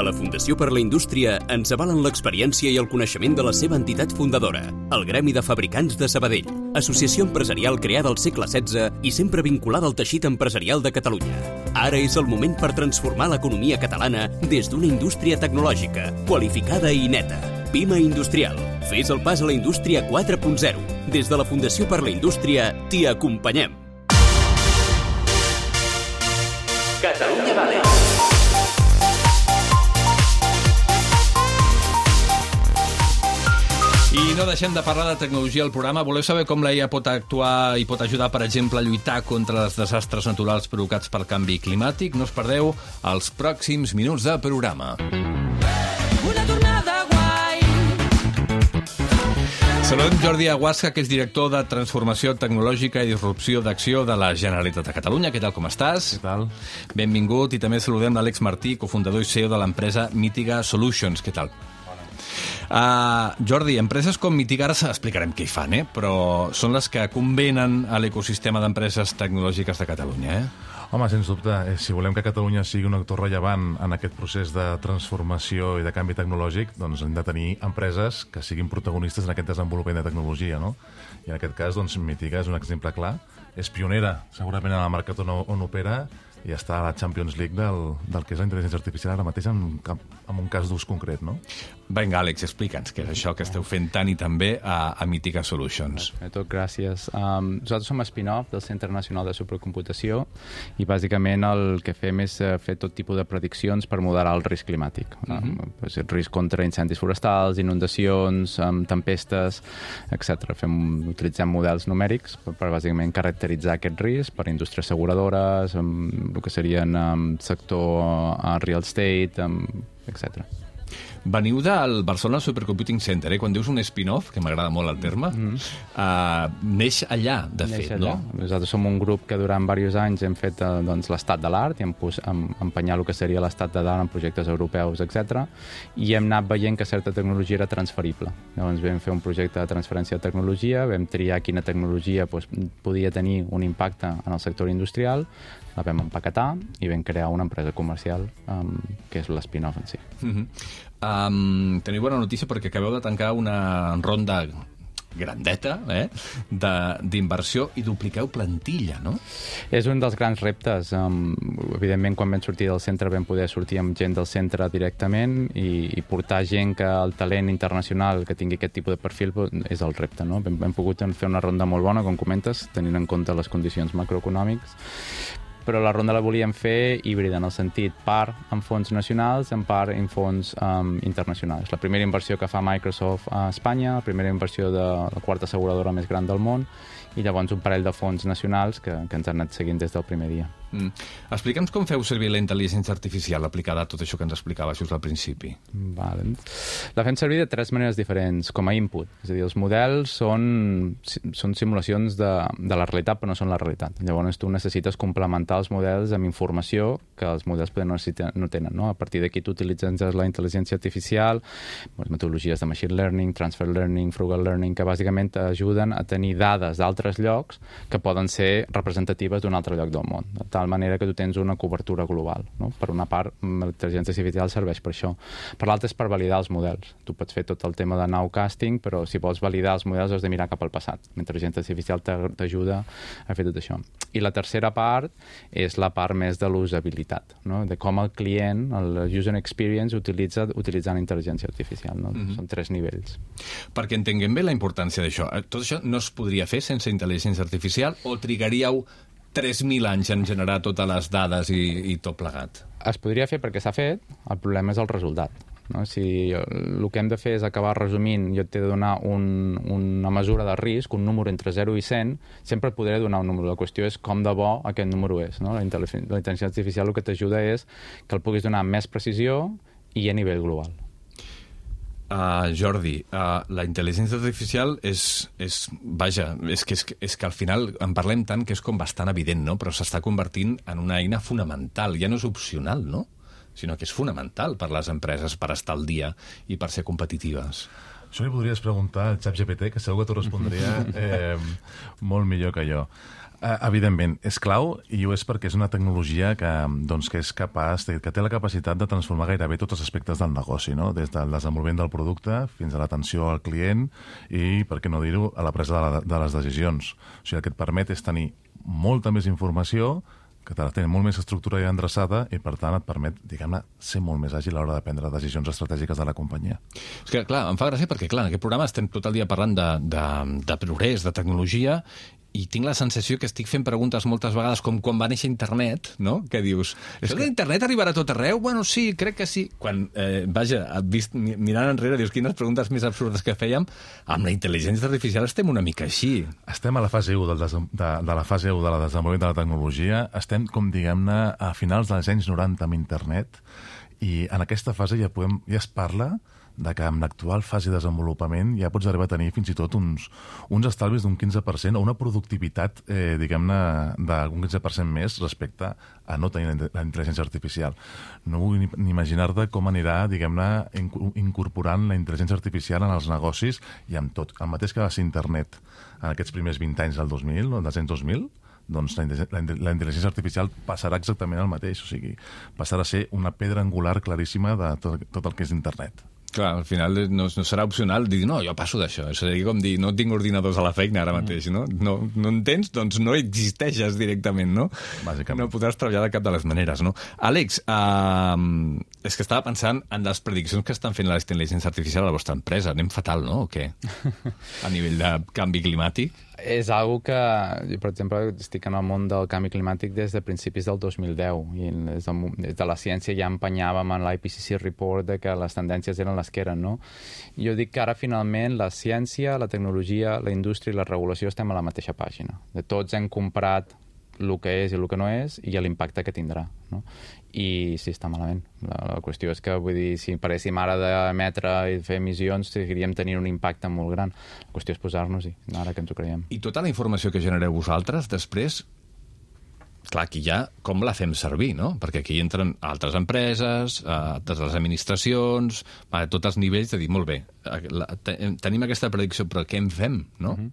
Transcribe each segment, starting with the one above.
A la Fundació per la Indústria ens avalen l'experiència i el coneixement de la seva entitat fundadora, el Gremi de Fabricants de Sabadell, associació empresarial creada al segle XVI i sempre vinculada al teixit empresarial de Catalunya. Ara és el moment per transformar l'economia catalana des d'una indústria tecnològica, qualificada i neta. Pima Industrial. Fes el pas a la indústria 4.0. Des de la Fundació per la Indústria t'hi acompanyem. Catalunya Vale. I no deixem de parlar de tecnologia al programa. Voleu saber com la IA pot actuar i pot ajudar, per exemple, a lluitar contra els desastres naturals provocats pel canvi climàtic? No us perdeu els pròxims minuts de programa. Una tornada guai. Saludem Jordi Aguasca, que és director de Transformació Tecnològica i Disrupció d'Acció de la Generalitat de Catalunya. Què tal, com estàs? Què tal? Benvingut. I també saludem l'Àlex Martí, cofundador i CEO de l'empresa Mitiga Solutions. Què tal? Uh, Jordi, empreses com Mitigar, explicarem què hi fan, eh? però són les que convenen a l'ecosistema d'empreses tecnològiques de Catalunya. Eh? Home, sens dubte, eh, si volem que Catalunya sigui un actor rellevant en aquest procés de transformació i de canvi tecnològic, doncs hem de tenir empreses que siguin protagonistes en aquest desenvolupament de tecnologia, no? I en aquest cas, doncs, Mitiga és un exemple clar. És pionera, segurament, en el mercat on, on opera, i està a la Champions League del, del que és la intel·ligència artificial ara mateix en, en un cas d'ús concret, no? Vinga, Àlex, explica'ns què és això que esteu fent tant i també a, a Mitiga Solutions. Primer tot, gràcies. Um, nosaltres som spin-off del Centre Nacional de Supercomputació i bàsicament el que fem és uh, fer tot tipus de prediccions per moderar el risc climàtic. Uh -huh. um, pues, el risc contra incendis forestals, inundacions, um, tempestes, etc. Fem, utilitzem models numèrics per, per bàsicament caracteritzar aquest risc per indústries asseguradores, um, el que serien um, sector uh, real estate, um, etc. Veniu del Barcelona Supercomputing Center, eh? Quan dius un spin-off, que m'agrada molt el terme, mm -hmm. uh, neix allà, de Neix fet, allà. no? Nosaltres som un grup que durant diversos anys hem fet eh, doncs, l'estat de l'art i hem, pos, hem empenyat el que seria l'estat de l'art en projectes europeus, etc. I hem anat veient que certa tecnologia era transferible. Llavors vam fer un projecte de transferència de tecnologia, vam triar quina tecnologia doncs, podia tenir un impacte en el sector industrial, la vam empaquetar i vam crear una empresa comercial um, que és l'spin-off en si. Mm -hmm. Um, teniu bona notícia perquè acabeu de tancar una ronda grandeta eh, d'inversió i dupliqueu plantilla, no? És un dels grans reptes. Um, evidentment, quan vam sortir del centre vam poder sortir amb gent del centre directament i, i portar gent que el talent internacional que tingui aquest tipus de perfil és el repte. No? Hem, hem pogut fer una ronda molt bona, com comentes, tenint en compte les condicions macroeconòmics, però la ronda la volíem fer híbrida, en el sentit part en fons nacionals, en part en fons um, internacionals. La primera inversió que fa Microsoft a Espanya, la primera inversió de la quarta asseguradora més gran del món, i llavors un parell de fons nacionals que, que ens han anat seguint des del primer dia. Mm. Explica'ns com feu servir la intel·ligència artificial aplicada a tot això que ens explicava just al principi. Vale. La fem servir de tres maneres diferents, com a input. És a dir, els models són, són simulacions de, de la realitat, però no són la realitat. Llavors tu necessites complementar els models amb informació que els models poden no, no tenen. No? A partir d'aquí tu utilitzes la intel·ligència artificial, les metodologies de machine learning, transfer learning, frugal learning, que bàsicament t'ajuden a tenir dades d'altres llocs que poden ser representatives d'un altre lloc del món. De tal manera que tu tens una cobertura global. No? Per una part, mm, la intel·ligència artificial serveix per això. Per l'altra és per validar els models. Tu pots fer tot el tema de nowcasting, però si vols validar els models has de mirar cap al passat. La intel·ligència artificial t'a- t'ajuda a fer tot això. I la tercera part és la part més de l'usabilitat, no? de com el client, el user experience, utilitza utilitzant intel·ligència artificial. No? Mm -hmm. Són tres nivells. Perquè entenguem bé la importància d'això. Eh, Tot això no es podria fer sense intel·ligència artificial o trigaríeu 3.000 anys en generar totes les dades i, i tot plegat? Es podria fer perquè s'ha fet, el problema és el resultat. No? Si el que hem de fer és acabar resumint, jo t'he de donar un, una mesura de risc, un número entre 0 i 100, sempre et podré donar un número. La qüestió és com de bo aquest número és. No? La intel·ligència artificial el que t'ajuda és que el puguis donar amb més precisió i a nivell global. Uh, Jordi, uh, la intel·ligència artificial és, és vaja, és que, és, és que al final en parlem tant que és com bastant evident, no? però s'està convertint en una eina fonamental, ja no és opcional, no? sinó que és fonamental per les empreses per estar al dia i per ser competitives. Això li podries preguntar al xap GPT, que segur que t'ho respondria eh, molt millor que jo. Eh, evidentment, és clau i ho és perquè és una tecnologia que, doncs, que és capaç, de- que té la capacitat de transformar gairebé tots els aspectes del negoci, no? des del desenvolupament del producte fins a l'atenció al client i, per què no dir-ho, a la presa de, la, de les decisions. O sigui, el que et permet és tenir molta més informació, que te la tenen molt més estructurada i endreçada i, per tant, et permet, diguem-ne, ser molt més àgil a l'hora de prendre decisions estratègiques de la companyia. És que, clar, em fa gràcia perquè, clar, en aquest programa estem tot el dia parlant de, de, de progrés, de tecnologia, i tinc la sensació que estic fent preguntes moltes vegades com quan va néixer internet, no? Que dius, és que internet arribarà a tot arreu? Bueno, sí, crec que sí. Quan, eh, vaja, vist, mi- mirant enrere, dius, quines preguntes més absurdes que fèiem. Amb la intel·ligència artificial estem una mica així. Estem a la fase 1 del de, de la fase 1 de la desenvolupament de la tecnologia. Estem, com diguem-ne, a finals dels anys 90 amb internet i en aquesta fase ja, podem, ja es parla de que amb l'actual fase de desenvolupament ja pots arribar a tenir fins i tot uns, uns estalvis d'un 15% o una productivitat, eh, diguem-ne, d'un 15% més respecte a no tenir la inte- la intel·ligència artificial. No vull ni, imaginar-te com anirà, diguem-ne, inco- incorporant la intel·ligència artificial en els negocis i amb tot. El mateix que va ser internet en aquests primers 20 anys del 2000, no, dels anys 2000, doncs la, la intel·ligència artificial passarà exactament el mateix, o sigui, passarà a ser una pedra angular claríssima de tot, tot el que és internet. Clar, al final no, no serà opcional dir, no, jo passo d'això. Seria com dir, no tinc ordinadors a la feina ara mateix, no? No, no en tens, doncs no existeixes directament, no? Bàsicament. No podràs treballar de cap de les maneres, no? Àlex, uh, és que estava pensant en les prediccions que estan fent la intel·ligència artificial a la vostra empresa. Anem fatal, no? O què? A nivell de canvi climàtic? És algo que, per exemple, estic en el món del canvi climàtic des de principis del 2010 i des de, des de la ciència ja empenyàvem en l'IPCC report de que les tendències eren les que eren, no? Jo dic que ara finalment la ciència, la tecnologia, la indústria i la regulació estem a la mateixa pàgina. De tots hem comparat el que és i el que no és i l'impacte que tindrà, no? I sí, està malament. La, la qüestió és que, vull dir, si paréssim ara d'emetre i fer emissions, seguiríem tenint un impacte molt gran. La qüestió és posar-nos-hi, ara que ens ho creiem. I tota la informació que genereu vosaltres, després, clar, aquí ja com la fem servir, no? Perquè aquí entren altres empreses, eh, altres les administracions, a tots els nivells de dir, molt bé, eh, la, te, tenim aquesta predicció, però què en fem, no? Mm -hmm.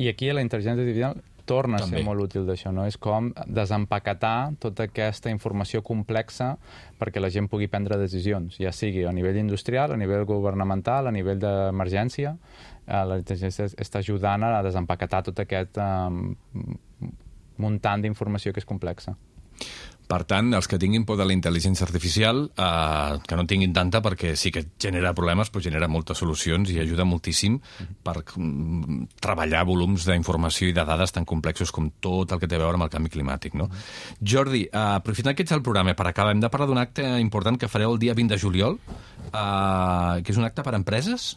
I aquí la intel·ligència artificial torna a També. ser molt útil d'això, no? És com desempaquetar tota aquesta informació complexa perquè la gent pugui prendre decisions, ja sigui a nivell industrial, a nivell governamental, a nivell d'emergència. Eh, la intel·ligència està ajudant a desempaquetar tot aquest eh, muntant d'informació que és complexa. Per tant, els que tinguin por de la intel·ligència artificial, eh, que no tinguin tanta, perquè sí que genera problemes, però genera moltes solucions i ajuda moltíssim per mm, treballar volums d'informació i de dades tan complexos com tot el que té a veure amb el canvi climàtic. No? Jordi, eh, aprofitant que ets al programa, per acabar, hem de parlar d'un acte important que fareu el dia 20 de juliol, eh, que és un acte per a empreses.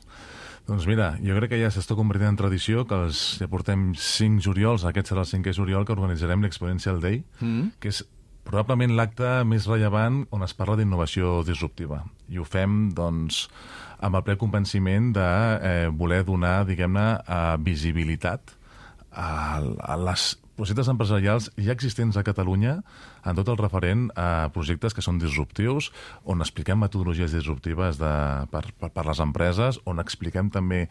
Doncs mira, jo crec que ja s'està convertint en tradició que els, ja portem 5 juliols, aquest serà el 5è juliol, que organitzarem l'Exponential Day, mm. que és probablement l'acte més rellevant on es parla d'innovació disruptiva. I ho fem, doncs, amb el ple convenciment de eh, voler donar, diguem-ne, eh, visibilitat a, a les projectes empresarials ja existents a Catalunya en tot el referent a projectes que són disruptius, on expliquem metodologies disruptives de, per, per, per les empreses, on expliquem també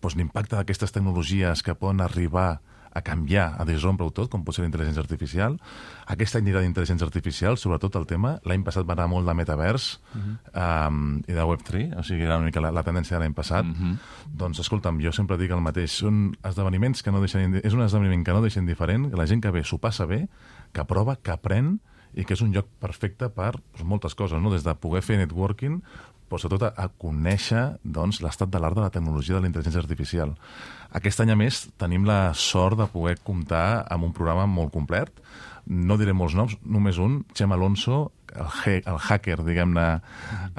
doncs, l'impacte d'aquestes tecnologies que poden arribar a canviar, a disrompre-ho tot, com pot ser la intel·ligència artificial. Aquest any anirà d'intel·ligència artificial, sobretot el tema. L'any passat va anar molt de metavers uh -huh. um, i de Web3, o sigui, era una mica la, la tendència de l'any passat. Uh -huh. Doncs, escolta'm, jo sempre dic el mateix. Són esdeveniments que no deixen... És un esdeveniment que no deixen diferent, que la gent que ve s'ho passa bé, que prova, que aprèn, i que és un lloc perfecte per doncs, moltes coses, no? des de poder fer networking, però sobretot a, a conèixer doncs, l'estat de l'art de la tecnologia de la intel·ligència artificial. Aquest any, a més, tenim la sort de poder comptar amb un programa molt complet. No diré molts noms, només un, Xem Alonso, el, el hacker, diguem-ne,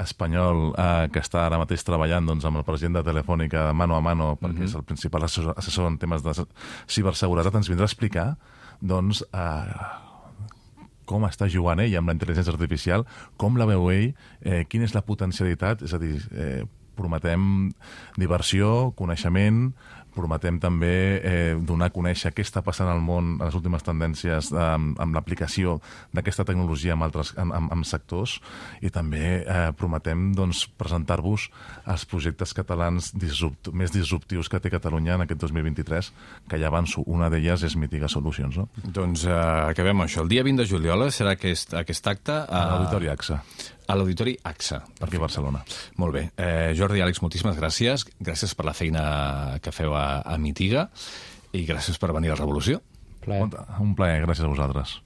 espanyol, eh, que està ara mateix treballant doncs, amb el president de Telefònica mano a mano, perquè uh -huh. és el principal assessor, assessor en temes de ciberseguretat, ens vindrà a explicar doncs, eh, com està jugant ell amb la intel·ligència artificial, com la veu ell, eh, quina és la potencialitat, és a dir, eh, prometem diversió, coneixement, prometem també eh, donar a conèixer què està passant al món a les últimes tendències eh, amb, amb l'aplicació d'aquesta tecnologia en altres en, en, en sectors i també eh, prometem doncs, presentar-vos els projectes catalans disrupt, més disruptius que té Catalunya en aquest 2023, que ja avanço, una d'elles és Mitiga Solutions. No? Doncs uh, acabem amb això. El dia 20 de juliol serà aquest, aquest acte A a, l'Auditori AXA, a l'Auditori AXA. aquí a Barcelona. Molt bé. Eh, Jordi i Àlex, moltíssimes gràcies. Gràcies per la feina que feu a, a Mitiga i gràcies per venir a Revolució. Plaer. Un plaer, gràcies a vosaltres.